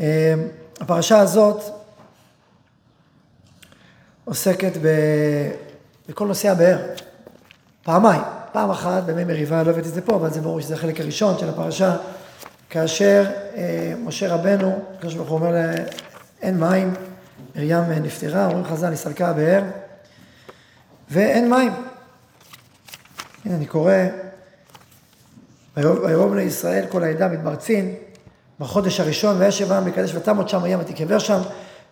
אה, הפרשה הזאת עוסקת ב... בכל נושא הבאר, פעמיים. פעם אחת בימי מריבה, לא הבאתי את זה פה, אבל זה ברור שזה החלק הראשון של הפרשה, כאשר אה, משה רבנו, הקדוש ברוך הוא אומר לה, אין מים, מרים נפטרה, אומרים חז"ל, נסלקה הבאר, ואין מים. הנה אני קורא, ויבואו בני ישראל כל העדה מתמרצין בחודש הראשון, וישב העם מקדש ותמות שם הים ותיקבר שם,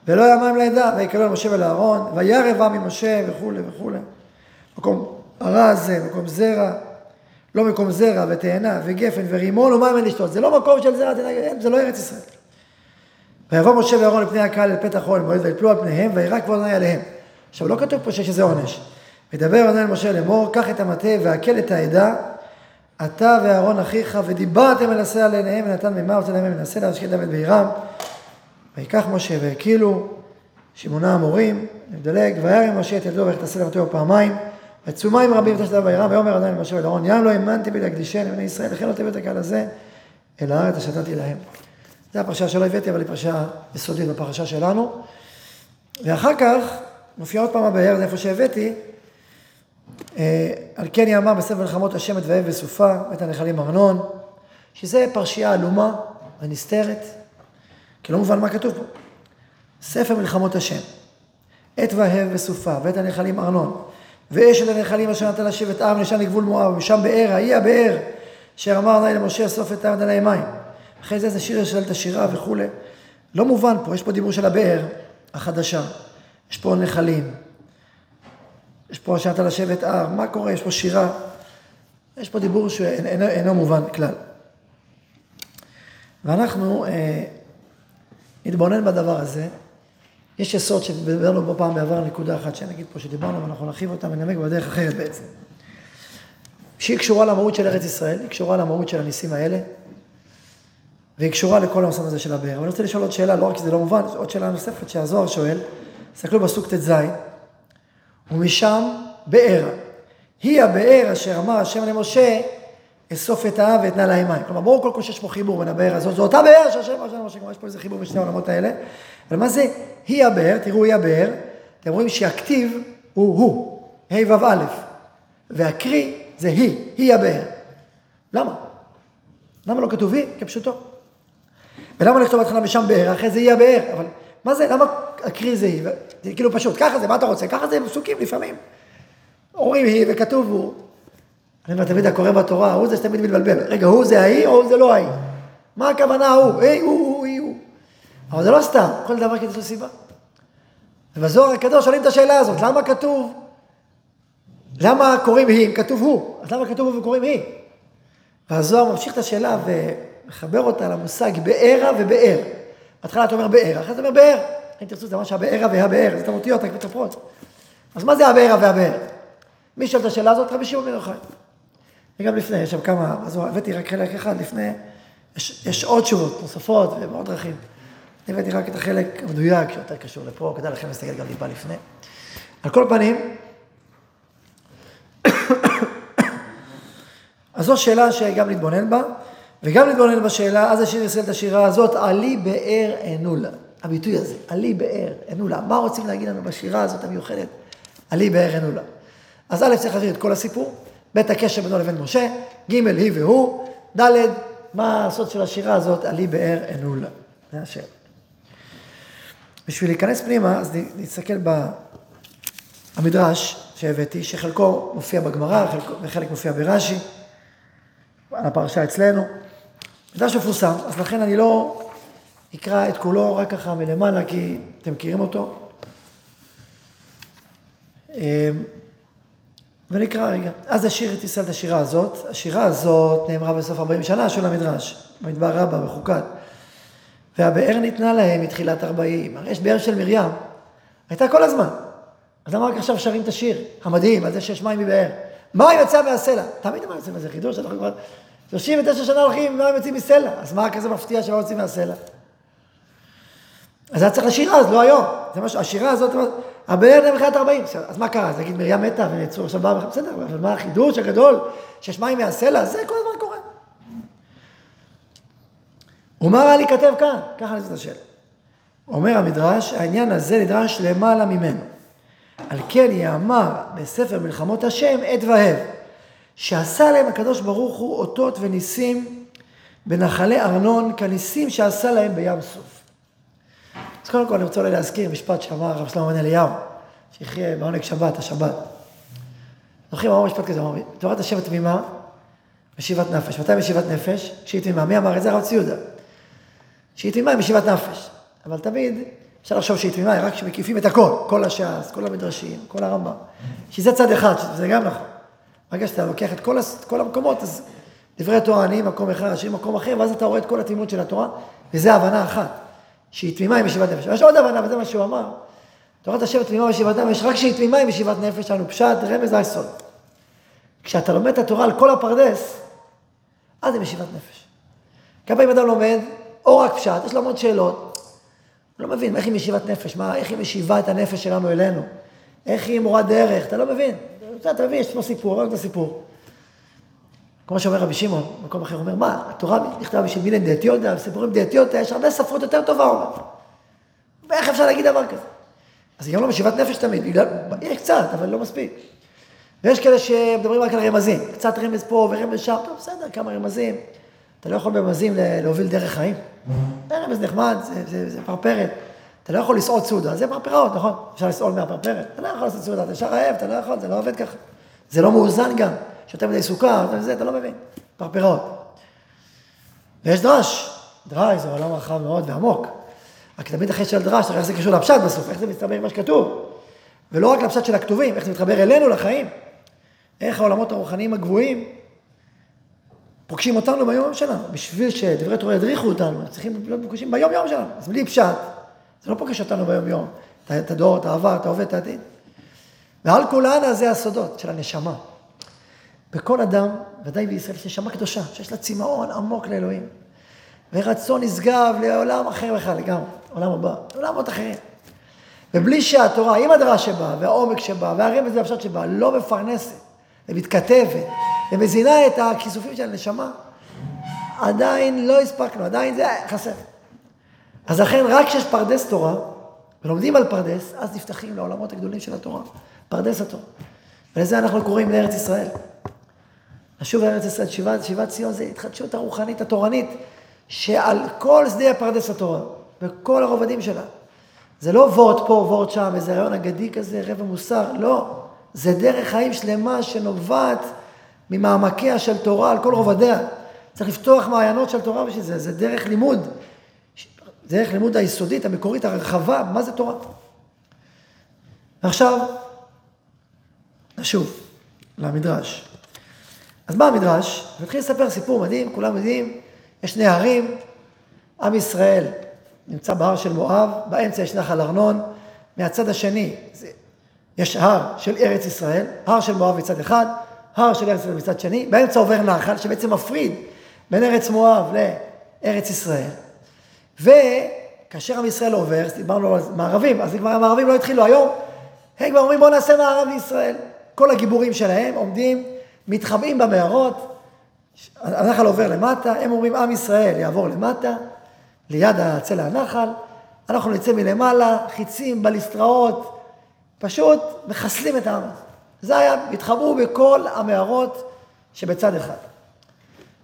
ולא היה מים לעדה, ויקראו על משה ולאהרון, וירא עם ממשה וכולי וכולי. מקום הרע הזה, מקום זרע, לא מקום זרע ותאנה וגפן ורימון ומים אין לשתות, זה לא מקום של זרע, זה לא ארץ ישראל. ויבוא משה ואהרון לפני הקהל אל פתח אוהל מועד ויפלו על פניהם וירא כבוד אדוני עליהם. עכשיו לא כתוב פה שיש איזה עונש. ודבר אדוני אל משה לאמור, קח את המטה והקל את העדה, אתה ואהרון אחיך, ודיברתם עשה על עיניהם ונתן מימה וצא להם מנסה להשקיע דמת בעירם. ויקח משה והקילו שמונה המורים, נדלג, וירא משה את ידו ויחתסה למטה פעמיים. ויצאו מים רבים ותשתיו וירם, ויאמר אדוני למשה ולאהרון, ים לא האמנתי בי להקדישני לבני ישראל, לכן לא תביא את הקהל הזה אל הארץ אשר להם. זו הפרשה שלא הבאתי, אבל היא פרשה יסודית בפרשה שלנו. ואחר כך מופיע עוד פעם הבאר, זה איפה שהבאתי, אה, על כן יאמר בספר מלחמות השם את ואב וסופה, ואת הנחלים ארנון, שזה פרשייה עלומה ונסתרת, כי לא מובן מה כתוב פה. ספר מלחמות השם, את ואהב וסופה, ואת הנחלים ארנון, ואש אל הנחלים אשר נתן לשבת עם לשם לגבול מואב, ושם באר, ההיא הבאר, אשר אמר אדוני למשה אסוף את העם עלי מים. אחרי זה זה שיר של את השירה וכולי. לא מובן פה, יש פה דיבור של הבאר החדשה, יש פה נחלים, יש פה נתן לשבת הר, מה קורה? יש פה שירה, יש פה דיבור שאינו מובן כלל. ואנחנו אה, נתבונן בדבר הזה. יש יסוד שדיברנו בו פעם בעבר נקודה אחת שנגיד פה שדיברנו ואנחנו נרחיב אותה וננמק בדרך אחרת בעצם. שהיא קשורה למהות של ארץ ישראל, היא קשורה למהות של הניסים האלה, והיא קשורה לכל המסורת הזה של הבאר. אבל אני רוצה לשאול עוד שאלה, לא רק שזה לא מובן, עוד שאלה נוספת שהזוהר שואל, תסתכלו בסוג ט"ז, ומשם באר. היא הבאר אשר אמר השם למשה, אסוף את האב ואתנה להם מים. כלומר, ברור כל כך שיש פה חיבור בין הבאר הזאת, זו אותה באר שהשם אמר למשה, כלומר יש פה איזה חיבור בשני העולמות האלה. אבל מה זה היא הבאר? תראו, היא הבאר. אתם רואים שהכתיב הוא הוא, ה' ו' א', והקרי זה היא, היא הבאר. למה? למה לא כתוב היא? כפשוטו. ולמה לכתוב בהתחלה משם באר, אחרי זה היא הבאר? אבל מה זה, למה הקרי זה היא? זה כאילו פשוט, ככה זה, מה אתה רוצה? ככה זה פסוקים לפעמים. אומרים היא וכתוב הוא. אני אומר, תמיד הקורא בתורה, הוא זה שתמיד מתבלבל. רגע, הוא זה ההיא או זה לא ההיא? מה הכוונה הוא? היי, הוא, הוא, היא, הוא. אבל זה לא סתם, כל דבר כדי סיבה. ובזוהר הקדוש שואלים את השאלה הזאת, למה כתוב, למה קוראים היא אם כתוב הוא? אז למה כתוב הוא וקוראים היא? והזוהר ממשיך את השאלה ומחבר אותה למושג בארה ובאר. בהתחלה אתה אומר באר, אחרי זה אומר באר. אם תרצו, זה ממש הבארה והבאר, זה את האותיות המתפרות. אז מה זה הבארה והבאר? מי שואל את השאלה הזאת? רבי שמעון בן יוחאי. וגם לפני, יש שם כמה, אז הבאתי רק חלק אחד לפני, יש, יש עוד תשובות נוספות ובעוד דרכים. אני הבאתי רק את החלק המדויק שיותר קשור לפה, כדאי לכם להסתכל גם טיפה לפני. על כל פנים, אז זו שאלה שגם נתבונן בה, וגם נתבונן בשאלה, אז השיר יעשה את השירה הזאת, עלי באר ענולה. הביטוי הזה, עלי באר ענולה. מה רוצים להגיד לנו בשירה הזאת המיוחדת? עלי באר ענולה. אז א' צריך להביא את כל הסיפור, ב' הקשר בינו לבין משה, ג' היא והוא, ד' מה הסוד של השירה הזאת, עלי באר ענולה. זה השאלה. בשביל להיכנס פנימה, אז נסתכל במדרש שהבאתי, שחלקו מופיע בגמרא וחלק מופיע ברש"י, על הפרשה אצלנו. מדרש מפורסם, אז לכן אני לא אקרא את כולו רק ככה מלמעלה, כי אתם מכירים אותו. אמ, ונקרא רגע. אז השיר את ישראל את השירה הזאת. השירה הזאת נאמרה בסוף 40 שנה של המדרש, במדבר רבה, בחוקת. והבאר ניתנה להם מתחילת 40. הרי יש באר של מרים, הייתה כל הזמן. אז למה רק עכשיו שרים את השיר המדהים על זה שיש מים מבאר? מים יצא מהסלע. תמיד אמרנו את זה חידוש, אנחנו כבר 39 שנה הולכים, מים יוצאים מסלע. אז מה כזה מפתיע שלא יוצאים מהסלע? אז היה צריך לשיר אז, לא היום. זה משהו, השירה הזאת, הבאר נהיה מתחילת 40. אז מה קרה? אז נגיד מרים מתה ונעצרו עכשיו באה, בסדר, אבל מה החידוש הגדול שיש מים מהסלע? זה כל הזמן קורה. ומה רע להיכתב כאן? ככה אני את אומר המדרש, העניין הזה נדרש למעלה ממנו. על כן יאמר בספר מלחמות השם עת והב, שעשה להם הקדוש ברוך הוא אותות וניסים בנחלי ארנון, כניסים שעשה להם בים סוף. אז קודם כל אני רוצה אולי להזכיר משפט שאמר הרב שלמה בן אליהו, שיחיה בעונג שבת, השבת. זוכרים, אמר משפט כזה, אמר, תורת השבט תמימה, משיבת נפש. מתי משיבת נפש? כשהיא תמימה. מי אמר את זה? הרב ציודה. שהיא תמימה היא משיבת נפש. אבל תמיד אפשר לחשוב שהיא תמימה רק כשמקיפים את הכל, כל הש"ס, כל המדרשים, כל הרמב"ם. שזה צד אחד, שזה גם נכון. ברגע שאתה לוקח את כל, כל המקומות, אז דברי תורה נהיים מקום אחד, השני מקום אחר, ואז אתה רואה את כל התמימות של התורה, וזו הבנה אחת, שהיא תמימה עם ישיבת נפש. יש עוד הבנה, וזה מה שהוא אמר. תורת השבט תמימה בישיבת נפש, רק כשהיא תמימה עם ישיבת נפש, לנו פשט, רמז, היסוד. כשאתה לומד את התורה על כל הפרדס, אז זה ישיבת נפש. כמה פעמים אדם לומד, או רק פשט, יש לו המון שאלות, הוא לא מבין, איך היא משיבת נפש, מה, איך היא משיבה את הנפש שלנו אלינו, איך היא מורה דרך, אתה לא מבין. אתה מבין, יש פה סיפור, רק את הסיפור. כמו שאומר רבי שמעון, במקום אחר, אומר, מה, התורה נכתבה בשביל מילן דיאטיודה, סיפורים דיאטיודה, יש הרבה ספרות יותר טובה, הוא אומר. ואיך אפשר להגיד דבר כזה? אז היא גם לא משיבת נפש תמיד, יש קצת, אבל לא מספיק. ויש כאלה שמדברים רק על רמזים, קצת רמז פה ורמז שם, טוב, בסדר, כמה רמזים. אתה לא יכול ברמזים להוביל דרך חיים. זה רמז נחמד, זה, זה, זה פרפרת. אתה לא יכול לסעוד סעודה, זה פרפראות, נכון? אפשר לסעוד מהפרפרת. אתה לא יכול לעשות סעודה, אתה ישר רעב, אתה לא יכול, זה לא עובד ככה. זה לא מאוזן גם. שותה מדי סוכר, זה, אתה לא מבין. פרפראות. ויש דרש. דרש זה עולם רחב מאוד ועמוק. רק תמיד אחרי של דרש, איך זה קשור לפשט בסוף, איך זה מסתבר עם מה שכתוב. ולא רק לפשט של הכתובים, איך זה מתחבר אלינו, לחיים. איך העולמות הרוחניים הגבוהים פוגשים אותנו ביום-יום שלנו. בשביל שדברי תורה ידריכו אותנו, צריכים להיות פוגשים ביום-יום שלנו. אז בלי פשט, זה לא פוגש אותנו ביום-יום. את הדור, את העבר, את ההווה, את העתיד. ועל כולנה זה הסודות של הנשמה. בכל אדם, ודאי בישראל, יש נשמה קדושה, שיש לה צמאון עמוק לאלוהים. ורצון נשגב לעולם אחר בכלל לגמרי, עולם הבא, עולמות אחרים. ובלי שהתורה, עם הדרה שבה, והעומק שבה, והרמז והפשט שבה, לא מפרנסת ומתכתבת ומזינה את הכיסופים של הנשמה, עדיין לא הספקנו, עדיין זה חסר. אז לכן, רק כשיש פרדס תורה, ולומדים על פרדס, אז נפתחים לעולמות הגדולים של התורה, פרדס התורה. ולזה אנחנו קוראים לארץ ישראל. לשוב לארץ ישראל, שיבת, שיבת ציון זה התחדשות הרוחנית, התורנית, שעל כל שדה הפרדס התורה, וכל הרובדים שלה. זה לא וורט פה, וורט שם, איזה רעיון אגדי כזה, רבע מוסר, לא. זה דרך חיים שלמה שנובעת ממעמקיה של תורה על כל רובדיה. צריך לפתוח מעיינות של תורה בשביל זה, זה דרך לימוד. דרך לימוד היסודית, המקורית, הרחבה, מה זה תורה. ועכשיו, נשוב למדרש. אז מה המדרש? מתחיל לספר סיפור מדהים, כולם יודעים, יש שני הרים, עם ישראל נמצא בהר של מואב, באמצע יש נחל ארנון, מהצד השני יש הר של ארץ ישראל, הר של מואב מצד אחד, הר של ארץ ישראל מצד שני, באמצע עובר נחל שבעצם מפריד בין ארץ מואב לארץ ישראל. וכאשר עם ישראל עובר, דיברנו על מערבים, אז כבר המערבים לא התחילו היום, הם כבר אומרים בואו נעשה מערב לישראל. כל הגיבורים שלהם עומדים, מתחבאים במערות, הנחל עובר למטה, הם אומרים עם ישראל יעבור למטה, ליד צלע הנחל, אנחנו נצא מלמעלה, חיצים, בליסטראות, פשוט מחסלים את העם הזה. זה היה, התחברו בכל המערות שבצד אחד.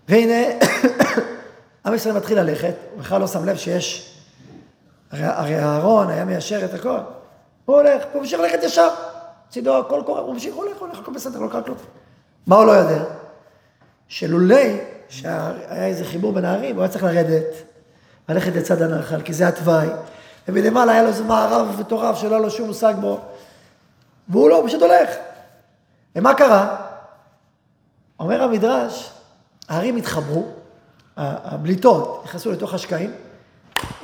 והנה, עם ישראל מתחיל ללכת, הוא בכלל לא שם לב שיש, הרי, הרי אהרון היה מיישר את הכל. הוא הולך, הוא ממשיך ללכת ישר. צידו הכל קורה, הוא ממשיך, הולך, הולך, הכל בסדר, לא קרה כלום. מה הוא לא יודע? שלולי, שהיה איזה חיבור בין הערים, הוא היה צריך לרדת, ללכת לצד הנחל, כי זה התוואי. ומלמעלה היה לו איזה מערב מטורף שלא היה לו שום מושג בו. והוא לא, הוא פשוט הולך. ומה קרה? אומר המדרש, הערים התחברו, הבליטות נכנסו לתוך השקעים,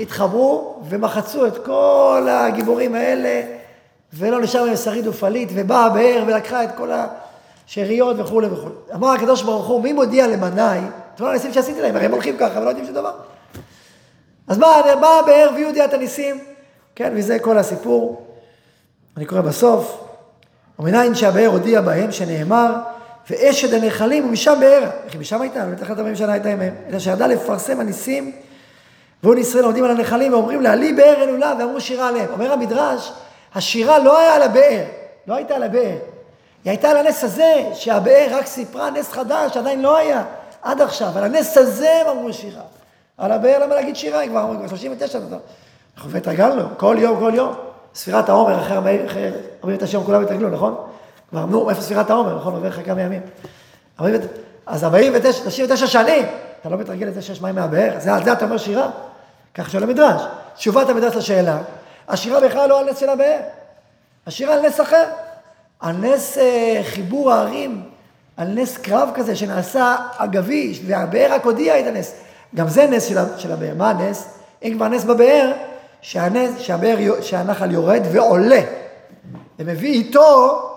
התחברו ומחצו את כל הגיבורים האלה, ולא נשאר מהם שריד ופליט, ובאה הבאר ולקחה את כל השאריות וכולי וכולי. אמר הקדוש ברוך הוא, מי מודיע למנאי, את כל הניסים שעשיתי להם, הרי הם הולכים ככה ולא יודעים שום דבר. אז באה הבאר והיא הודיעה את הניסים, כן, וזה כל הסיפור. אני קורא בסוף, ומנין שהבאר הודיע בהם שנאמר, ואשת הנחלים ומשם בארה. איך היא משם הייתה? לא איך הדברים שלה הייתה עמהם. אלא שידעה לפרסם הניסים והיו ישראל עומדים על הנחלים ואומרים לה, לי באר אלולה, ואמרו שירה עליהם. אומר המדרש, השירה לא היה על הבאר, לא הייתה על הבאר. היא הייתה על הנס הזה, שהבאר רק סיפרה נס חדש, עדיין לא היה, עד עכשיו. על הנס הזה הם אמרו שירה. על הבאר למה להגיד שירה? היא כבר אמרו, כבר 39 אנחנו כבר התרגלנו, כל יום, כל יום. ספירת העומר, אחרי 49 יום כולם התרגלו, נכון? כבר אמרו, איפה ספירת העומר, נכון? עובר לך כמה ימים. אז 49, 39 שנים, אתה לא מתרגל את זה שיש מים מהבאר? על זה אתה אומר שירה? כך שואל המדרש. תשובת המדרש לשאלה, השירה בכלל לא על נס של הבאר, השירה על נס אחר. על נס אה, חיבור הערים, על נס קרב כזה שנעשה אגבי, והבאר רק הודיע את הנס. גם זה נס של, של הבאר. מה הנס? אם כבר נס בבאר, שהנס, שהבאר, שהנחל יורד ועולה, ומביא איתו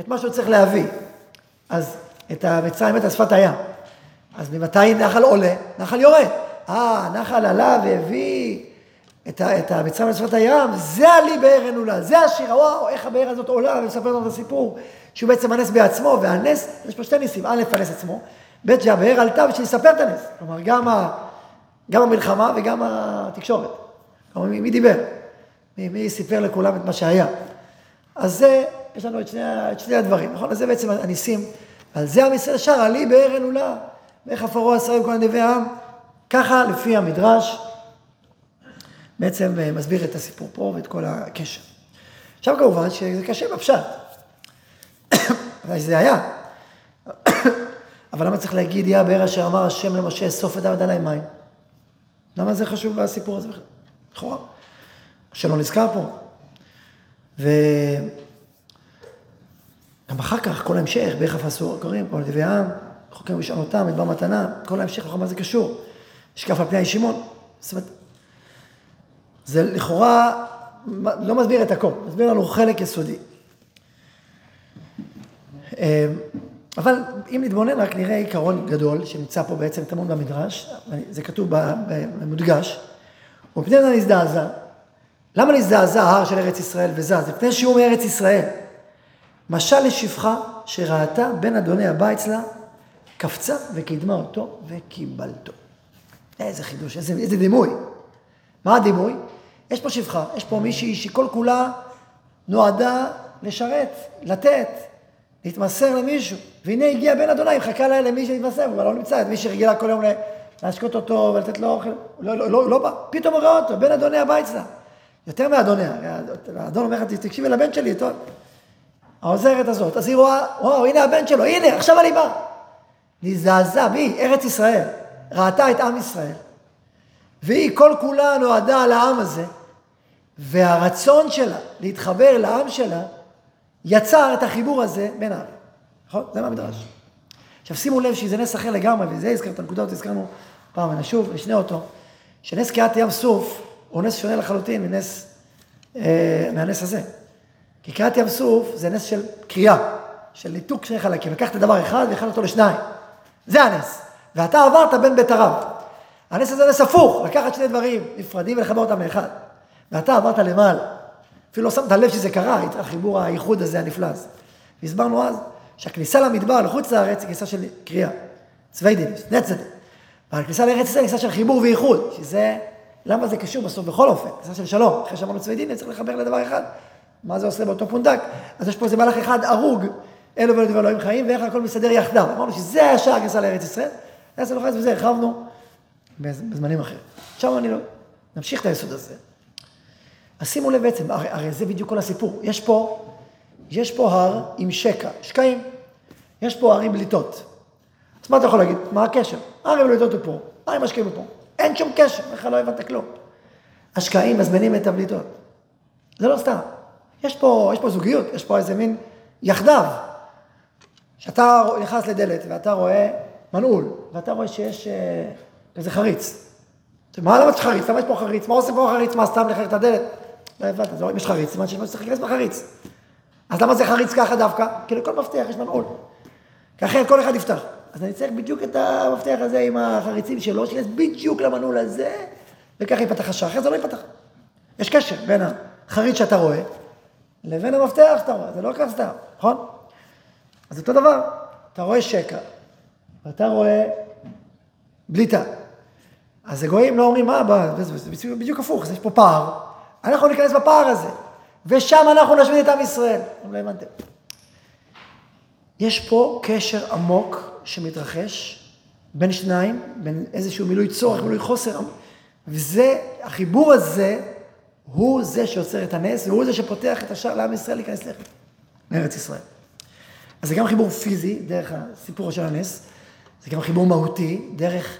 את מה שהוא צריך להביא. אז את המצרים, את שפת הים. אז ממתי נחל עולה? נחל יורד. אה, נחל עלה והביא את, את המצרים לשפת הים, זה עלי באר אנולה, זה השיר, וואו, איך הבאר הזאת עולה, ומספר לנו את הסיפור, שהוא בעצם הנס בעצמו, והנס, יש פה שתי ניסים, א', הנס עצמו, ב', שהבאר עלתה בשביל לספר את הנס. כלומר, גם, ה, גם המלחמה וגם התקשורת. כלומר, מי, מי דיבר? מי, מי סיפר לכולם את מה שהיה? אז זה, יש לנו את שני, את שני הדברים, נכון? אז זה בעצם הניסים. על זה עם ישראל שר, עלי באר אנולה. ואיך עפרו עשרה כל נדיבי העם? ככה, לפי המדרש, בעצם אה, מסביר את הסיפור פה ואת כל הקשר. עכשיו כמובן שזה קשה בפשט. זה היה. אבל למה צריך להגיד, יא באר אשר אמר השם למשה, אסוף את עבד עליי מים? למה זה חשוב בסיפור הזה בכלל? לכאורה. שלא נזכר פה. וגם אחר כך, כל ההמשך, באיך אפסו קוראים, כל נדיבי העם, חוקרים אותם, מדבר מתנה, כל ההמשך, מה זה קשור? נשקף על פני הישימון. זאת אומרת, זה לכאורה לא מסביר את הכל, מסביר לנו חלק יסודי. אמ, אבל אם נתבונן רק נראה עיקרון גדול שנמצא פה בעצם טמון במדרש, זה כתוב, מודגש, ומפני זה נזדעזע. למה נזדעזע ההר של ארץ ישראל וזז? מפני שהוא מארץ ישראל. משל לשפחה שראתה בין אדוני הבית אצלה, קפצה וקידמה אותו וקיבלתו. איזה חידוש, איזה, איזה דימוי. מה הדימוי? יש פה שפחה, יש פה מישהי שכל כולה נועדה לשרת, לתת, להתמסר למישהו. והנה הגיע בן אדוני, מחכה לה למי שיתמסר, הוא לא נמצא, את מי שרגילה כל יום להשקות אותו ולתת לו אוכל, לא, לא, לא, לא בא, פתאום הוא רואה אותו, בן אדוני הבית שלה. יותר מאדוניה, האדון אומר לך, תקשיבי לבן שלי, טוב. העוזרת הזאת, אז היא רואה, וואו, הנה הבן שלו, הנה, עכשיו אני בא. נזעזע, מי? ארץ ישראל. ראתה את עם ישראל. והיא כל כולה נועדה על העם הזה, והרצון שלה להתחבר לעם שלה, יצר את החיבור הזה בין העם. נכון? זה מהמדרש. עכשיו שימו לב שזה נס אחר לגמרי, וזה הזכר את הנקודה הזאת, הזכרנו פעם ונשוב, נשנה אותו, שנס קריעת ים סוף הוא נס שונה לחלוטין מנס, אה, מהנס הזה. כי קריעת ים סוף זה נס של קריאה, של ניתוק שני חלקים. לקחת דבר אחד והכנת אותו לשניים. זה הנס. ואתה עברת בין בית הרב. הנס הזה נס הפוך, לקחת שני דברים נפרדים ולחבר אותם לאחד. ואתה עברת למעלה. אפילו לא שמת לב שזה קרה, החיבור, הייחוד הזה הנפלא הזה. והסברנו אז שהכניסה למדבר, לחוץ לארץ, היא כניסה של קריאה. צוויידינס, נצדה. והכניסה לארץ ישראל היא כניסה של חיבור וייחוד, שזה, למה זה קשור בסוף בכל אופן? כניסה של שלום. אחרי שאמרנו צוויידינס, צריך לחבר לדבר אחד. מה זה עושה באותו פונדק? אז יש פה איזה מהלך אחד הרוג, אלו ואלו דברי אלוהים חיים, ואיך הכל מסתדר יחדיו. אמרנו שזה השער הכניסה לארץ ישראל. לא חס וזה הרחבנו בזמנים אחרים. עכשיו אני לא... נמשיך את היסוד הזה. אז שימו לב בעצם, הרי, הרי זה בדיוק כל הסיפור. יש פה, יש פה הר עם שקע, שקעים. יש פה הרים בליטות. אז מה אתה יכול להגיד? מה הקשר? הרים בליטות הוא פה, הרים משקיעים הוא פה. אין שום קשר, בכלל לא הבנת כלום. השקעים מזמינים את הבליטות. זה לא סתם. יש פה, יש פה זוגיות, יש פה איזה מין יחדיו. כשאתה נכנס לדלת ואתה רואה מנעול, ואתה רואה שיש אה, איזה חריץ. מה למה יש חריץ? למה יש פה חריץ? מה עושה פה חריץ? מה, סתם לחלק את הדלת? לא הבנת, אם יש חריץ, סימן שיש צריך להיכנס בחריץ. אז למה זה חריץ ככה דווקא? כי לכל מפתח יש מנעול. אחרת כל אחד יפתח. אז אני צריך בדיוק את המפתח הזה עם החריצים שלו, שייכנס בדיוק למנעול הזה, וככה ייפתח השער, אחרי זה לא ייפתח. יש קשר בין החריץ שאתה רואה, לבין המפתח שאתה רואה, זה לא כך סתם, נכון? אז אותו דבר, אתה רואה שקע, ואתה רואה בליטה. אז הגויים לא אומרים, מה, זה בדיוק הפוך, יש פה פער, אנחנו ניכנס בפער הזה, ושם אנחנו נשמיד את עם ישראל. לא הבנתם. יש פה קשר עמוק שמתרחש בין שניים, בין איזשהו מילוי צורך, מילוי חוסר, וזה, החיבור הזה, הוא זה שיוצר את הנס, והוא זה שפותח את השער לעם ישראל להיכנס לארץ ישראל. אז זה גם חיבור פיזי, דרך הסיפור של הנס, זה גם חיבור מהותי, דרך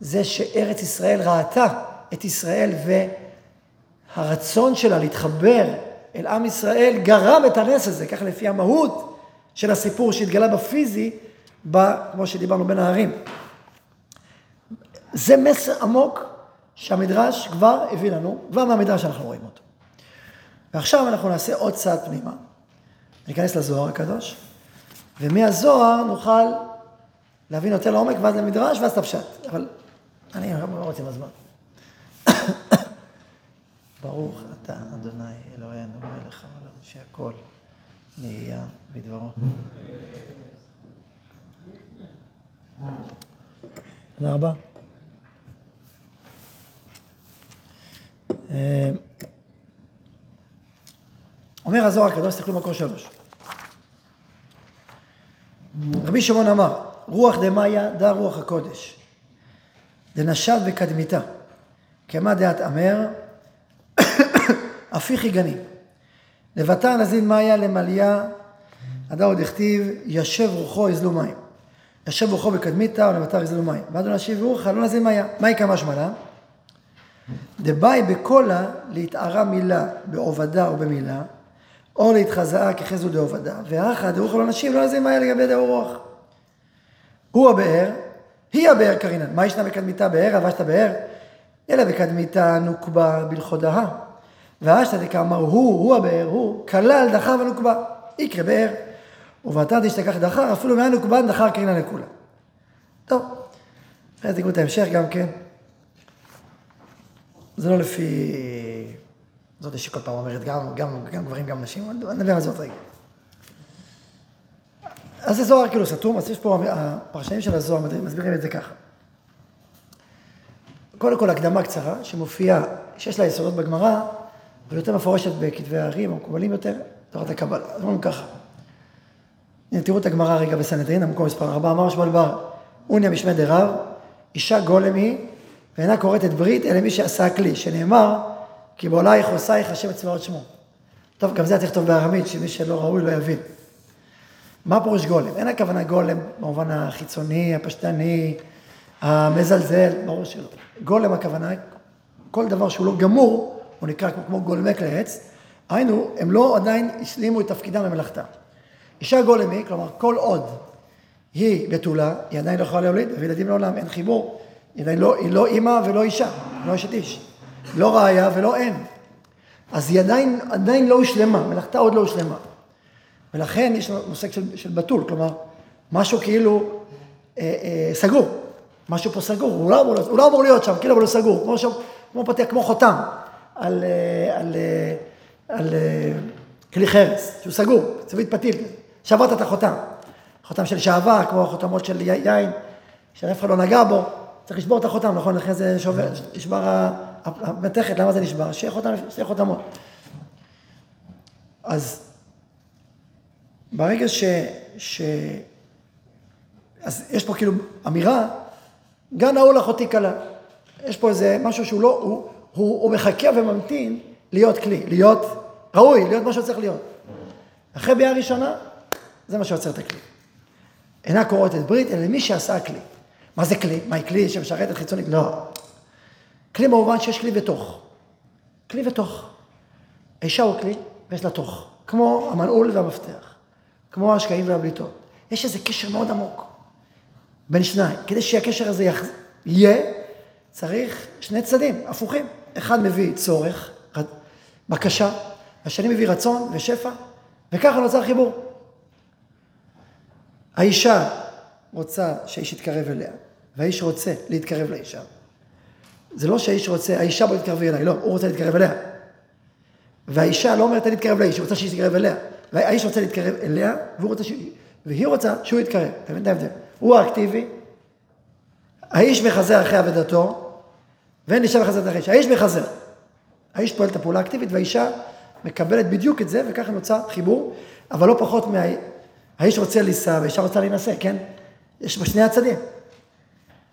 זה שארץ ישראל ראתה את ישראל והרצון שלה להתחבר אל עם ישראל גרם את הנס הזה, ככה לפי המהות של הסיפור שהתגלה בפיזי, ב, כמו שדיברנו בין הערים. זה מסר עמוק שהמדרש כבר הביא לנו, כבר מהמדרש אנחנו רואים אותו. ועכשיו אנחנו נעשה עוד צעד פנימה. ניכנס לזוהר הקדוש, ומהזוהר נוכל להבין יותר לעומק, ואז למדרש, ואז את הפשט. אבל אני לא רוצה בזמן. ברוך אתה, אדוני אלוהינו מלך העולם, שהכל נהיה בדברו. תודה רבה. אומר הזוהר הקדוש, תסתכלו מקור שלוש. רבי שמעון אמר, רוח דמאיה דה רוח הקודש, דנשב בקדמיתה, כמה דעת אמר, הפיכי גני. לבטר נזין מאיה למליה, עדה עוד הכתיב, ישב רוחו יזלו מים. ישב רוחו בקדמיתה ולבטר יזלו מים. ועד נשיב רוחך לא נזין מאיה. מהי כמה שמלה? דבאי בקולה להתערה מילה בעובדה או במילה, או להתחזאה כחזו דעובדה, ואחא דרוחו לא נשיב לא נזין מאיה לגבי דאו רוח. הוא הבאר, היא הבאר קרינן. מה ישנה בקדמיתה באר, אבשת באר? אלא בקדמיתה נוקבה בלכודה. ואשתא דקאמר הוא, הוא הבאר, הוא, כלל דחר ונוקבה. יקרא באר. ובאתר תשתכח דחר, אפילו מעין נוקבן דחר קרינן לכולם. טוב, תקראו את ההמשך גם כן. זה לא לפי... זאת שכל פעם אומרת, גם, גם, גם גברים, גם נשים, נדבר על זה עוד רגע. אז זה זוהר כאילו סתום, אז יש פה, הפרשנים של הזוהר מסבירים את זה ככה. קודם כל הקדמה קצרה, שמופיעה, שיש לה יסודות בגמרא, אבל יותר מפורשת בכתבי הערים, המקובלים יותר, תורת הקבלה. אז אומרים ככה. תראו את הגמרא רגע בסנהדרין, המקום מספר 4, אמר שמואל בר, אוניה משמי דרב, אישה גולם היא, ואינה כורתת ברית, אלא מי שעשה כלי, שנאמר, כי בעולייך עושייך השם את צבאות שמו. טוב, גם זה היה לכתוב בארמית, שמי שלא ראוי לא יבין. מה פירוש גולם? אין הכוונה גולם במובן החיצוני, הפשטני, המזלזל, ברור שלא. גולם הכוונה, כל דבר שהוא לא גמור, הוא נקרא כמו גולמי כלי עץ, היינו, הם לא עדיין השלימו את תפקידם במלאכתה. אישה גולמי, כלומר כל עוד היא בתולה, היא עדיין לא יכולה להוליד, וילדים לעולם, אין חיבור. היא לא, היא לא אימא ולא אישה, לא אשת איש. לא ראיה ולא אם. אז היא עדיין, עדיין לא הושלמה, מלאכתה עוד לא הושלמה. ולכן יש מושג של, של בתול, כלומר, משהו כאילו אה, אה, סגור, משהו פה סגור, הוא לא אמור, הוא לא אמור להיות שם, כאילו אבל הוא סגור, כמו, שם, כמו פתח, כמו חותם על, אה, על, אה, על אה, כלי חרס, שהוא סגור, צבית פתיל, שברת את החותם. חותם של שעבר, כמו חותמות של יין, שאף אחד לא נגע בו, צריך לשבור את החותם, נכון? לכן זה שובר, נשבר המתכת, למה זה נשבר? שיהיה חותם, שתי חותמות. אז ברגע ש... ש... אז יש פה כאילו אמירה, גן ההוא לאחותי כלה. יש פה איזה משהו שהוא לא, הוא, הוא, הוא מחכה וממתין להיות כלי, להיות ראוי, להיות מה שצריך להיות. אחרי ביאה ראשונה, זה מה שיוצר את הכלי. אינה קוראת את ברית, אלא מי שעשה כלי. מה זה כלי? מה כלי שמשרת את חיצונית? לא. כלי במובן שיש כלי ותוך. כלי ותוך. האישה הוא כלי ויש לה תוך. כמו המנעול והמפתח. כמו השקעים והבליטות. יש איזה קשר מאוד עמוק בין שניים. כדי שהקשר הזה יח... יהיה, צריך שני צדדים הפוכים. אחד מביא צורך, בקשה, והשני מביא רצון ושפע, וככה נוצר חיבור. האישה רוצה שהאיש יתקרב אליה, והאיש רוצה להתקרב לאישה. זה לא שהאיש רוצה, האישה בוא תתקרב אליי, לא, הוא רוצה להתקרב אליה. והאישה לא אומרת להתקרב לאיש, היא רוצה שהיא תתקרב אליה. והאיש רוצה להתקרב אליה, והוא רוצה ש... והיא רוצה שהוא יתקרב. אתה מבין את ההבדל? הוא האקטיבי, האיש מחזר אחרי אבדתו, ואין אישה בחזרת האיש. האיש בחזר. האיש פועל את הפעולה האקטיבית והאישה מקבלת בדיוק את זה, וככה נוצר חיבור, אבל לא פחות מה... האיש רוצה לישא והאישה רוצה להינשא, כן? יש בשני הצדדים.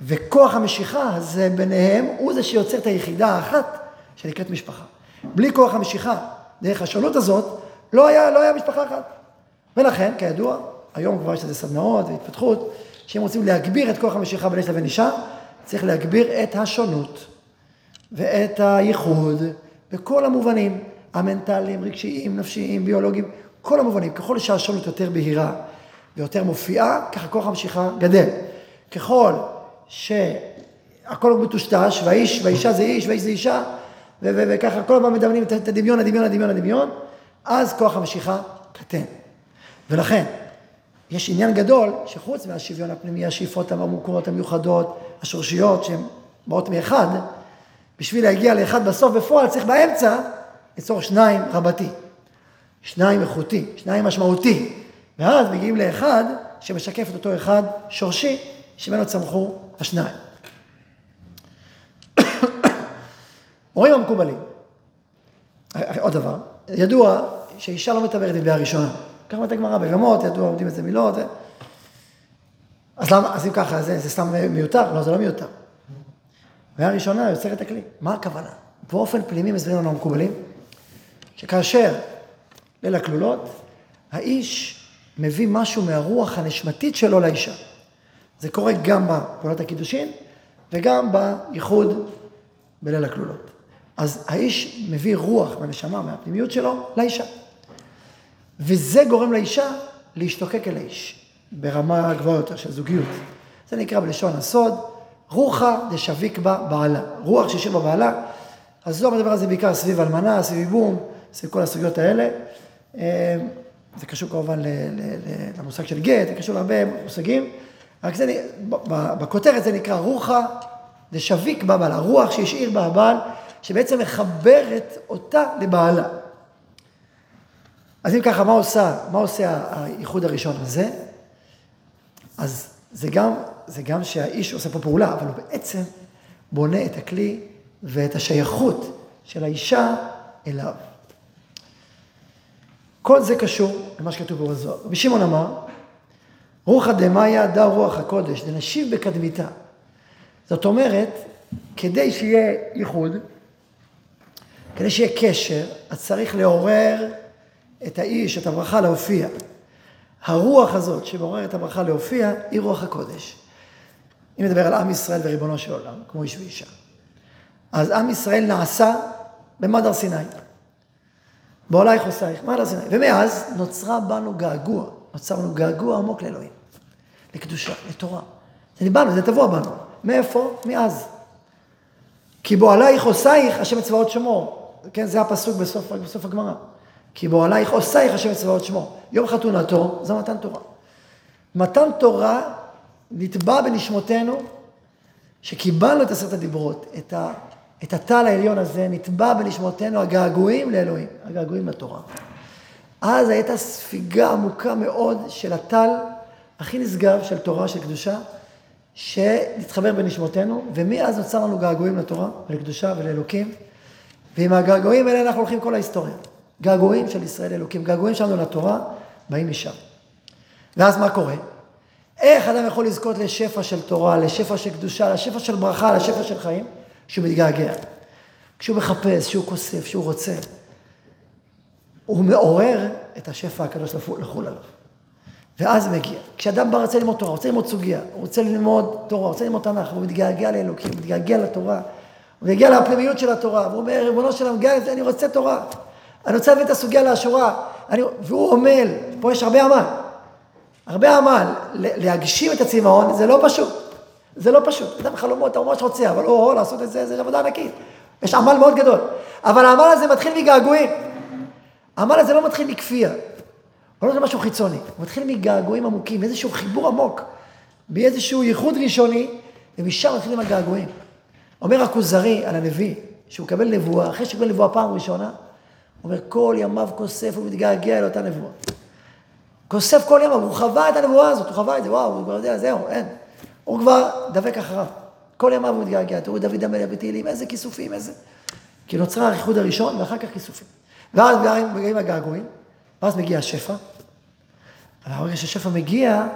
וכוח המשיכה הזה ביניהם הוא זה שיוצר את היחידה האחת שנקראת משפחה. בלי כוח המשיכה, דרך השונות הזאת, לא היה, לא היה משפחה אחת. ולכן, כידוע, היום כבר יש לזה סדנאות והתפתחות, שאם רוצים להגביר את כוח המשיכה בין איש לבין אישה, צריך להגביר את השונות ואת הייחוד בכל המובנים, המנטליים, רגשיים, נפשיים, ביולוגיים, כל המובנים. ככל שהשונות יותר בהירה ויותר מופיעה, ככה כוח המשיכה גדל. ככל שהכל מטושטש, והאיש והאישה זה איש והאיש זה אישה, וככה כל הזמן מדמיינים את הדמיון, הדמיון, הדמיון, הדמיון, אז כוח המשיכה קטן. ולכן, יש עניין גדול שחוץ מהשוויון הפנימי, השאיפות המוכרות, המיוחדות, השורשיות, שהן באות מאחד, בשביל להגיע לאחד בסוף בפועל צריך באמצע ליצור שניים רבתי, שניים איכותי, שניים משמעותי, ואז מגיעים לאחד שמשקף את אותו אחד שורשי, שממנו צמחו השניים. הורים המקובלים, עוד דבר, ידוע שאישה לא מתעברת עם ראשונה. ככה אומרת הגמרא ברמות, ידוע, עומדים איזה מילות. אז למה, אז אם ככה, זה, זה סתם מיותר? לא, זה לא מיותר. בעיה ראשונה יוצרת הכלי. מה הכוונה? באופן פנימי מסבירים לנו המקובלים, שכאשר ליל הכלולות, האיש מביא משהו מהרוח הנשמתית שלו לאישה. זה קורה גם בפעולת הקידושין וגם בייחוד בליל הכלולות. אז האיש מביא רוח מהנשמה, מהפנימיות שלו, לאישה. וזה גורם לאישה להשתוקק אל האיש, ברמה גבוהה יותר של זוגיות. זה נקרא בלשון הסוד, רוחא דשביק בה בעלה. רוח שישב בבעלה. אז לא מדבר על זה בעיקר סביב אלמנה, סביב ייבום, סביב כל הסוגיות האלה. זה קשור כמובן למושג של גט, זה קשור להרבה מושגים. רק זה, בכותרת זה נקרא רוחא דשביק בה בעלה. רוח שהשאיר בה הבעל, שבעצם מחברת אותה לבעלה. אז אם ככה, מה עושה, מה עושה האיחוד הראשון הזה? אז זה גם, זה גם שהאיש עושה פה פעולה, אבל הוא בעצם בונה את הכלי ואת השייכות של האישה אליו. כל זה קשור למה שכתוב בזוהר. רבי שמעון אמר, רוחא דמאיה דה רוח הקודש, דנשיב בקדמיתה. זאת אומרת, כדי שיהיה ייחוד, כדי שיהיה קשר, אז צריך לעורר את האיש, את הברכה להופיע. הרוח הזאת שמעוררת את הברכה להופיע, היא רוח הקודש. אם נדבר על עם ישראל וריבונו של עולם, כמו איש ואישה. אז עם ישראל נעשה במד סיני. בעולייך עושייך, מד סיני. ומאז נוצרה בנו געגוע, נוצר בנו געגוע עמוק לאלוהים, לקדושה, לתורה. זה ניבאנו, זה טבוע בנו. מאיפה? מאז. כי בעולייך עושייך, השם צבאות שמור. כן, זה הפסוק בסוף, בסוף הגמרא. כי באוהלייך עושייך השם צבאות שמו. יום חתונתו זה מתן תורה. מתן תורה נתבע בנשמותינו, שקיבלנו את עשרת הדיברות, את, ה, את הטל העליון הזה, נתבע בנשמותינו הגעגועים לאלוהים, הגעגועים לתורה. אז הייתה ספיגה עמוקה מאוד של הטל הכי נשגב של תורה, של קדושה, שנתחבר בנשמותינו, ומאז נוצר לנו געגועים לתורה ולקדושה ולאלוקים, ועם הגעגועים האלה אנחנו הולכים כל ההיסטוריה. געגועים של ישראל אלוקים, געגועים שלנו לתורה, באים משם. ואז מה קורה? איך אדם יכול לזכות לשפע של תורה, לשפע של קדושה, לשפע של ברכה, לשפע של חיים? כשהוא מתגעגע. כשהוא מחפש, כשהוא כוסף, כשהוא רוצה. הוא מעורר את השפע הקדוש לחול עליו. ואז מגיע. כשאדם בא רוצה ללמוד תורה, רוצה ללמוד סוגיה, רוצה ללמוד תורה, רוצה ללמוד תנ"ך, הוא מתגעגע לאלוקים, מתגעגע לתורה, הוא מתגעגע לפנימיות של התורה, והוא אומר, ריבונו של עולם, אני רוצה תורה. אני רוצה להביא את הסוגיה לאשורה, אני, והוא עמל, פה יש הרבה עמל. הרבה עמל, להגשים את הצמאון זה לא פשוט. זה לא פשוט. אדם חלומות, אתה ממש רוצה, אבל או, לעשות את זה, זה עבודה ענקית. יש עמל מאוד גדול. אבל העמל הזה מתחיל מגעגועים. העמל הזה לא מתחיל מכפייה. הוא לא זה משהו חיצוני. הוא מתחיל מגעגועים עמוקים, מאיזשהו חיבור עמוק, באיזשהו ייחוד ראשוני, ומשם מתחילים הגעגועים. אומר הכוזרי על הנביא, שהוא מקבל נבואה, אחרי שהוא נבואה פעם ראשונה, הוא אומר, כל ימיו כוסף ומתגעגע לאותה נבואה. כוסף כל ימיו, הוא חווה את הנבואה הזאת, הוא חווה את זה, וואו, הוא כבר יודע, זהו, אין. הוא כבר דבק אחריו. כל ימיו הוא מתגעגע, תראו דוד המלך בתהילים, איזה כיסופים, איזה... כי נוצר האיחוד הראשון ואחר כך כיסופים. ואז מגיעים הגעגועים, ואז מגיע השפע. אבל ברגע שהשפע מגיע,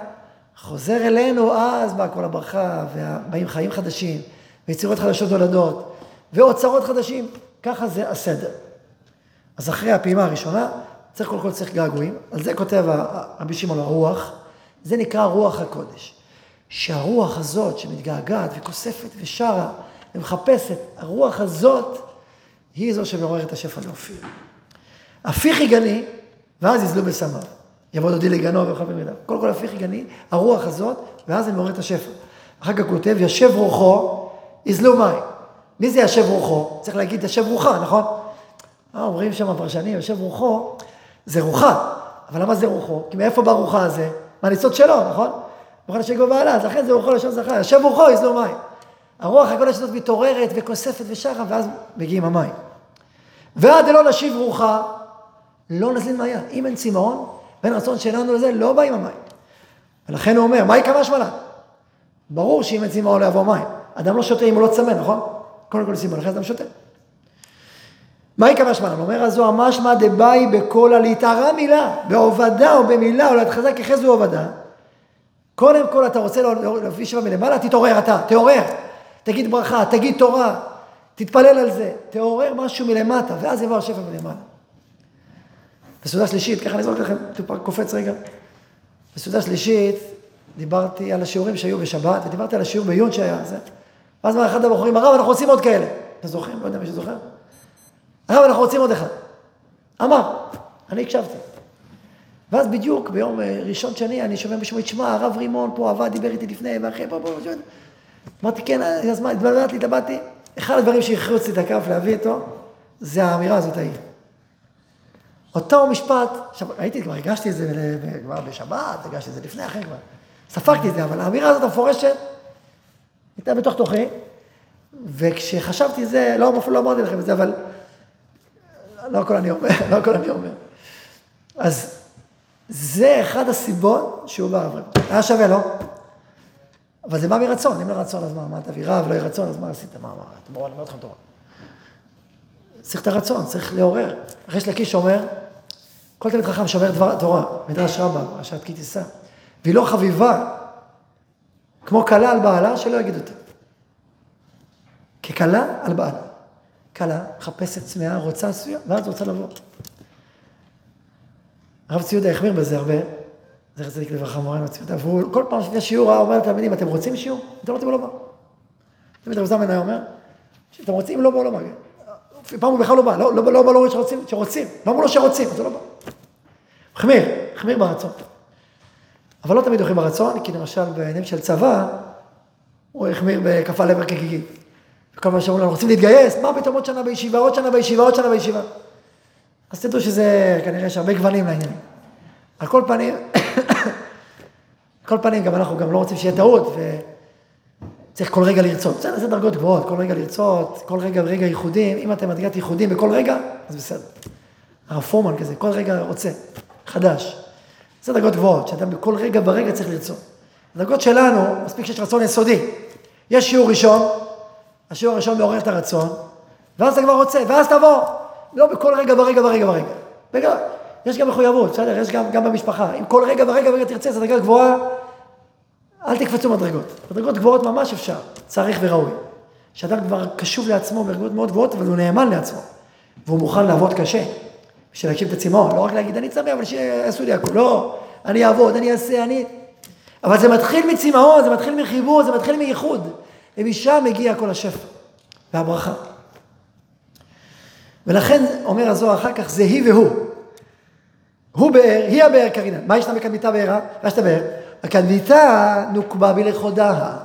חוזר אלינו, אז באה כל הברכה, ובאים חיים חדשים, ויצירות חדשות נולדות, ואוצרות חדשים. ככה זה הסדר. אז אחרי הפעימה הראשונה, צריך קודם כל צריך געגועים. על זה כותב רבי שמעון הרוח, זה נקרא רוח הקודש. שהרוח הזאת שמתגעגעת וכוספת ושרה ומחפשת, הרוח הזאת היא זו שמעוררת השפע להופיע. הפיך יגני, ואז יזלו בסמיו. יבוא דודי לגנו וחבר מידיו. קודם כל הפיך יגני, הרוח הזאת, ואז זה מעורר את השפע. אחר כך כותב, ישב רוחו, יזלו מים. מי זה ישב רוחו? צריך להגיד ישב רוחה, נכון? אה, אומרים שם הפרשנים, ישב רוחו, זה רוחה. אבל למה זה רוחו? כי מאיפה בא רוחה הזה? מהניצוץ שלו, נכון? רוחו נשק בבעלה, אז לכן זה רוחו לשון זכר. ישב רוחו, יזלו מים. הרוח הקודש הזאת מתעוררת וכוספת ושרה, ואז מגיעים המים. ועד דלא נשיב רוחה, לא נזלין מיה. אם אין צמאון, ואין רצון שלנו לזה, לא באים המים. ולכן הוא אומר, מהי כמה שמלה? ברור שאם אין צמאון לא יבוא מים. אדם לא שותה אם הוא לא צמא, נכון? קודם כל סימון, אחרי זה אדם שותה. מהי כמה שמלה? אומר הזוהר, משמע דבאי בכל הלהתערה מילה, בעובדה או במילה או להתחזק זו עובדה. קודם כל אתה רוצה להביא שבע מלמעלה, תתעורר אתה, תעורר. תגיד ברכה, תגיד תורה, תתפלל על זה, תעורר משהו מלמטה, ואז יבוא השפע מלמעלה. בסעודה שלישית, ככה אני אזרוק לכם, טיפה קופץ רגע. בסעודה שלישית דיברתי על השיעורים שהיו בשבת, ודיברתי על השיעור בעיון שהיה זה. ואז אמר אחד הבחורים, הרב, אנחנו רוצים עוד כאלה. אתם זוכרים? לא יודע מי שזוכר. הרב, אנחנו רוצים עוד אחד. אמר, אני הקשבתי. ואז בדיוק ביום אה, ראשון שני אני שומע מישהו, תשמע, הרב רימון פה עבד, דיבר איתי לפני, ואחרי, פה, פה, פה. אמרתי, כן, אז מה, התבלבלתי, התלבטתי. אחד הדברים שהכריעו לי את הכף להביא אותו, זה האמירה הזאת ההיא. אותו משפט, עכשיו ראיתי, כבר הגשתי את זה כבר בשבת, הגשתי את זה לפני, אחרי כבר. ספגתי את זה, אבל האמירה הזאת המפורשת, הייתה בתוך תוכי, וכשחשבתי זה, לא, לא אמרתי לכם את זה, אבל לא הכל אני אומר, לא הכל אני אומר. אז זה אחד הסיבות שהוא בא אברהם. היה שווה, לא? אבל זה בא מרצון, אם לא רצון, אז מה, מה תביא רב, לא יהיה רצון, אז מה עשית? מה, אתם רואים, אני אומר אתכם תורה. צריך את הרצון, צריך לעורר. אחרי שלקיש אומר, כל תלמיד חכם שומר דבר תורה, מדרש רמב"ם, פרשת כי תישא, והיא לא חביבה, כמו כלה על בעלה, שלא יגיד אותה. ככלה על בעלה. כלה מחפשת צמאה, רוצה עשויה, ואז רוצה לבוא. הרב ציודה החמיר בזה הרבה, זכר צדיק לברכה מורנו ציודה, והוא כל פעם לפני שיעור היה אומר לתלמידים, אתם רוצים שיעור? אתם רוצים או לא בא? תמיד הרב זמן היה אומר, אתם רוצים לא בא לא בא. פעם הוא בכלל לא בא, לא, לא, לא בא לו שרוצים, שרוצים, לא אמרו לו שרוצים, אז הוא לא בא. החמיר, החמיר ברצון. אבל לא תמיד הולכים ברצון, כי למשל בעניינים של צבא, הוא החמיר בכפה לבר כגיגי. וכל מה שאומרים לנו, רוצים להתגייס, מה פתאום עוד שנה בישיבה, עוד שנה בישיבה, עוד שנה בישיבה. אז תדעו שזה, כנראה יש הרבה גוונים לעניינים. על כל פנים, כל פנים, גם אנחנו גם לא רוצים שיהיה טעות, וצריך כל רגע לרצות. בסדר, זה דרגות גבוהות, כל רגע לרצות, כל רגע ורגע ייחודים. אם אתם מדרגת ייחודים בכל רגע, אז בסדר. הרב פורמן כזה, כל רגע רוצה, חדש. זה דרגות גבוהות, שאדם בכל רגע ורגע צריך לרצות. הדרגות שלנו, מספיק שיש רצון יסודי. יש שיעור ראשון, השיעור הראשון מעורר את הרצון, ואז אתה כבר רוצה, ואז תבוא. לא בכל רגע ורגע ורגע ורגע. ורגע, יש גם מחויבות, בסדר? יש גם, גם במשפחה. אם כל רגע ורגע ורגע תרצה, זו דרגה גבוהה, אל תקפצו מדרגות. מדרגות גבוהות ממש אפשר, צריך וראוי. שאדם כבר קשוב לעצמו ברגות מאוד גבוהות, אבל הוא נאמן לעצמו. והוא מוכן לעבוד קשה, בשביל להקשיב את הצמאון. לא רק להגיד, אני צמא, אבל שיעשו לי הכול. לא, אני אעבוד, אני אעשה, אני... אבל זה מתחיל מצמאון, זה מתחיל מחיבור, זה מתחיל מייחוד. ומשם מגיע כל השפע והברכה. ולכן אומר הזוהר אחר כך, זה היא והוא. הוא באר, היא הבאר קרינה. מה ישנה בקדמיתה בארה? מה יש את הבאר? הקדמיתה נוקבה בלכודה.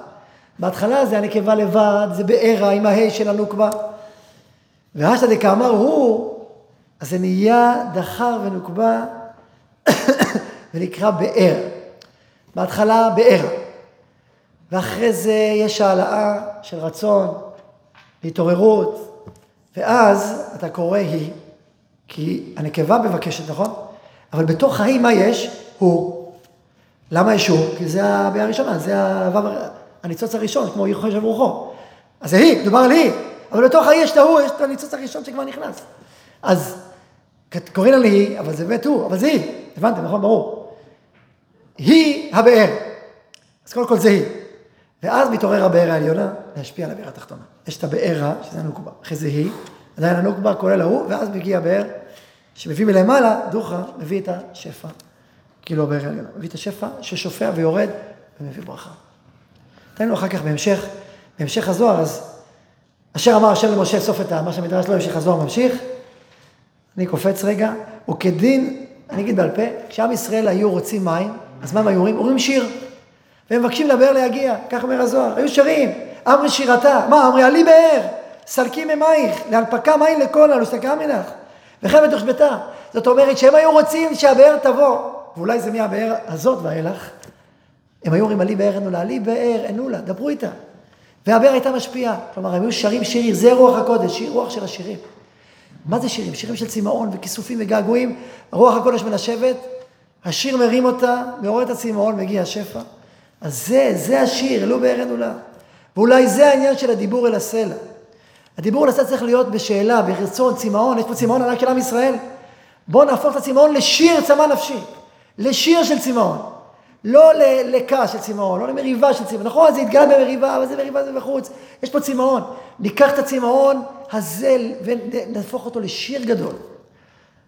בהתחלה זה הנקבה לבד, זה בארה עם ההי של הנוקבה. ואשתא דקאמר הוא, אז זה נהיה דחר ונוקבה ונקרא באר. בהתחלה באר. ואחרי זה יש העלאה של רצון, התעוררות, ואז אתה קורא היא, כי הנקבה מבקשת, נכון? אבל בתוך ההיא מה יש? הוא. למה יש הוא? כי זה הבעיה הראשונה, זה הניצוץ הראשון, כמו יחוי של רוחו. אז זה היא, מדובר על היא. אבל בתוך ההיא יש את ההוא, יש את הניצוץ הראשון שכבר נכנס. אז קוראים לה היא, אבל זה באמת הוא, אבל זה היא. הבנתם, נכון? ברור. היא הבאר. אז קודם כל זה היא. ואז מתעורר הבאר העליונה להשפיע על הבאר התחתונה. יש את הבאר שזה הנוקבה, אחרי זה היא, עדיין הנוקבה כולל ההוא, ואז מגיע הבאר שמביא מלמעלה, דוחה, מביא את השפע. כאילו הבאר העליונה. מביא את השפע ששופע ויורד ומביא ברכה. לו אחר כך בהמשך, בהמשך הזוהר, אז אשר אמר השם למשה, סוף את מה שהמדרש לא המשיך, הזוהר ממשיך. אני קופץ רגע, וכדין, אני אגיד בעל פה, כשעם ישראל היו רוצים מים, אז מה הם היו אומרים? אומרים שיר. והם מבקשים לבאר להגיע, כך אומר הזוהר. היו שרים, אמרי שירתה, מה, אמרי עלי באר, סלקי ממייך, להנפקה מים לכל, על וסתקה מנך, וחמת ושבתה. זאת אומרת שהם היו רוצים שהבאר תבוא, ואולי זה מהבאר הזאת ואילך. הם היו אומרים עלי באר אנולה, עלי באר אנולה, דברו איתה. והבאר הייתה משפיעה. כלומר, הם היו שרים שירים, זה רוח הקודש, רוח של השירים. מה זה שירים? שירים של צמאון וכיסופים וגעגועים. רוח הקודש מנשבת, השיר מרים אותה, מעורר את הצמאון, מגיע השפע. אז זה, זה השיר, אלו באר אנולה. ואולי זה העניין של הדיבור אל הסלע. הדיבור אל הסלע צריך להיות בשאלה, ברצון, צמאון, יש פה צמאון ענק של עם ישראל. בואו נהפוך את הצמאון לשיר צמא נפשי, לשיר של צמאון. לא לכעס של צמאון, לא למריבה של צמאון. נכון, זה התגלה במריבה, אבל זה מריבה זה בחוץ. יש פה צמאון. ניקח את הצמאון הזה ונהפוך אותו לשיר גדול.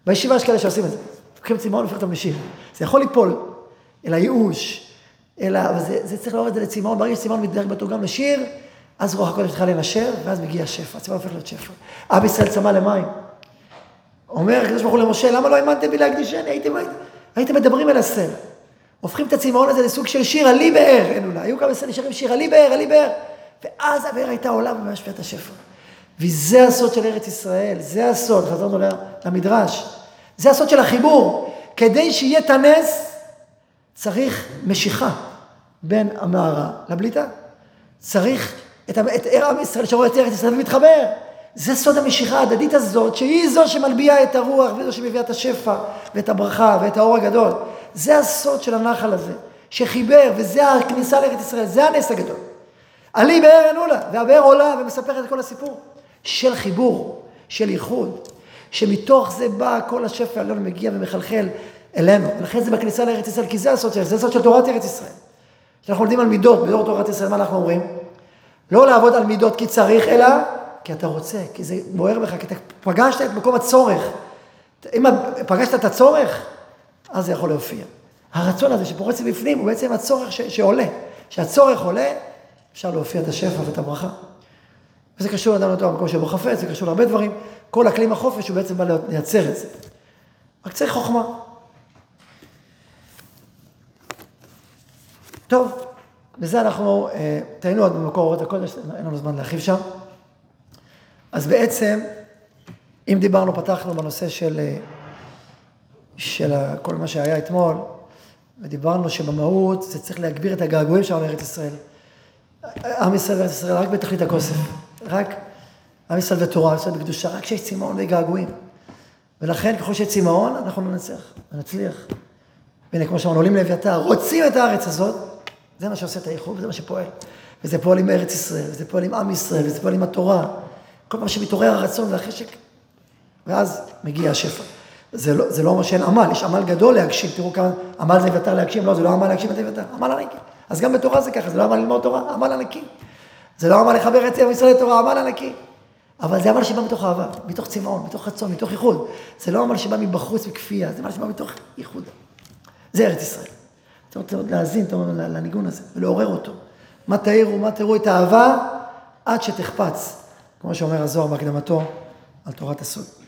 בישיבה יש כאלה שעושים את זה. לוקחים צמאון והופכים אותם לשיר. זה יכול ליפול אל הייאוש, אלא, זה, זה צריך לעורר את זה לצמאון. ברגע שצמאון מתדרג בתור גם לשיר, אז רוח הקודש מתחילה לנשר, ואז מגיע שפע. הצמאון הופך להיות שפע. עם ישראל צמא למים. אומר הקדוש ברוך הוא למשה, למה לא האמנתם בי להקדישני? הייתם, הייתם מדברים אל הסלע. הופכים את הצמאון הזה לסוג של שיר עלי באר, אין אולי. היו כמה נשארים שיר עלי באר, עלי באר. ואז הבאר הייתה עולה את השפע. וזה הסוד של ארץ ישראל, זה הסוד, חזרנו למדרש. זה הסוד של החיבור. כדי שיהיה את הנס, צריך משיכה בין המערה לבליטה. צריך את, את עם ישראל שרואה את ארץ ישראל ומתחבר. זה סוד המשיכה ההדדית הזאת, שהיא זו שמלביעה את הרוח, וזו שמביאה את השפע, ואת הברכה, ואת האור הגדול. זה הסוד של הנחל הזה, שחיבר, וזה הכניסה לארץ ישראל, זה הנס הגדול. עלי באר ענולה, והבאר עולה ומספרת את כל הסיפור. של חיבור, של איחוד, שמתוך זה בא כל השפע העליון מגיע ומחלחל אלינו. ולכן זה בכניסה לארץ ישראל, כי זה הסוד של זה הסוד של תורת ארץ ישראל. כשאנחנו לומדים על מידות, בדור תורת ישראל, מה אנחנו אומרים? לא לעבוד על מידות כי צריך, אלא כי אתה רוצה, כי זה בוער בך, כי אתה פגשת את מקום הצורך. אם פגשת את הצורך, אז זה יכול להופיע. הרצון הזה שפורץ מבפנים הוא בעצם הצורך ש- שעולה. כשהצורך עולה, אפשר להופיע את השפע ואת הברכה. וזה קשור לאדם לתואר במקום שבו חפץ, זה קשור להרבה דברים. כל אקלים החופש הוא בעצם בא לייצר את זה. רק צריך חוכמה. טוב, בזה אנחנו אה, טעינו עוד במקור אורות הקודש, אין לנו זמן להרחיב שם. אז בעצם, אם דיברנו, פתחנו בנושא של, אה, של כל מה שהיה אתמול, ודיברנו שבמהות זה צריך להגביר את הגעגועים שלנו לארץ ישראל. עם ישראל וארץ ישראל רק בתכלית הכוסף, רק עם ישראל ותורה, עם ישראל בקדושה, רק כשיש צמאון וגעגועים. ולכן ככל שיש צמאון, אנחנו ננצח, נצליח. והנה, כמו שאמרנו, עולים לאביתר, רוצים את הארץ הזאת, זה מה שעושה את האיחוד, וזה מה שפועל. וזה פועל עם ארץ ישראל, וזה פועל עם עם ישראל, וזה פועל עם התורה. כל פעם שמתעורר הרצון והחשק, ואז מגיע השפע. זה לא, זה לא אומר שאין עמל, יש עמל גדול להגשים, תראו כמה עמל זה אביתר להגשים, לא, זה לא עמל להגשים את אביתר, עמל ענקי. אז גם בתורה זה ככה, זה לא עמל ללמוד תורה, עמל ענקי. זה לא עמל לחבר את עם ישראל לתורה, עמל ענקי. אבל זה עמל שבא מתוך אהבה, מתוך צמאון, מתוך רצון, מתוך איחוד. זה לא עמל שבא מבחוץ, מכפייה, זה עמל שבא מתוך איחוד. זה ארץ ישראל. אתה רוצה עוד להאזין לניגון הזה ולעורר אותו. מה תאירו, מה תראו את האהבה עד שתחפץ, כמו שאומר הזוהר בהקדמתו על תורת הסוד.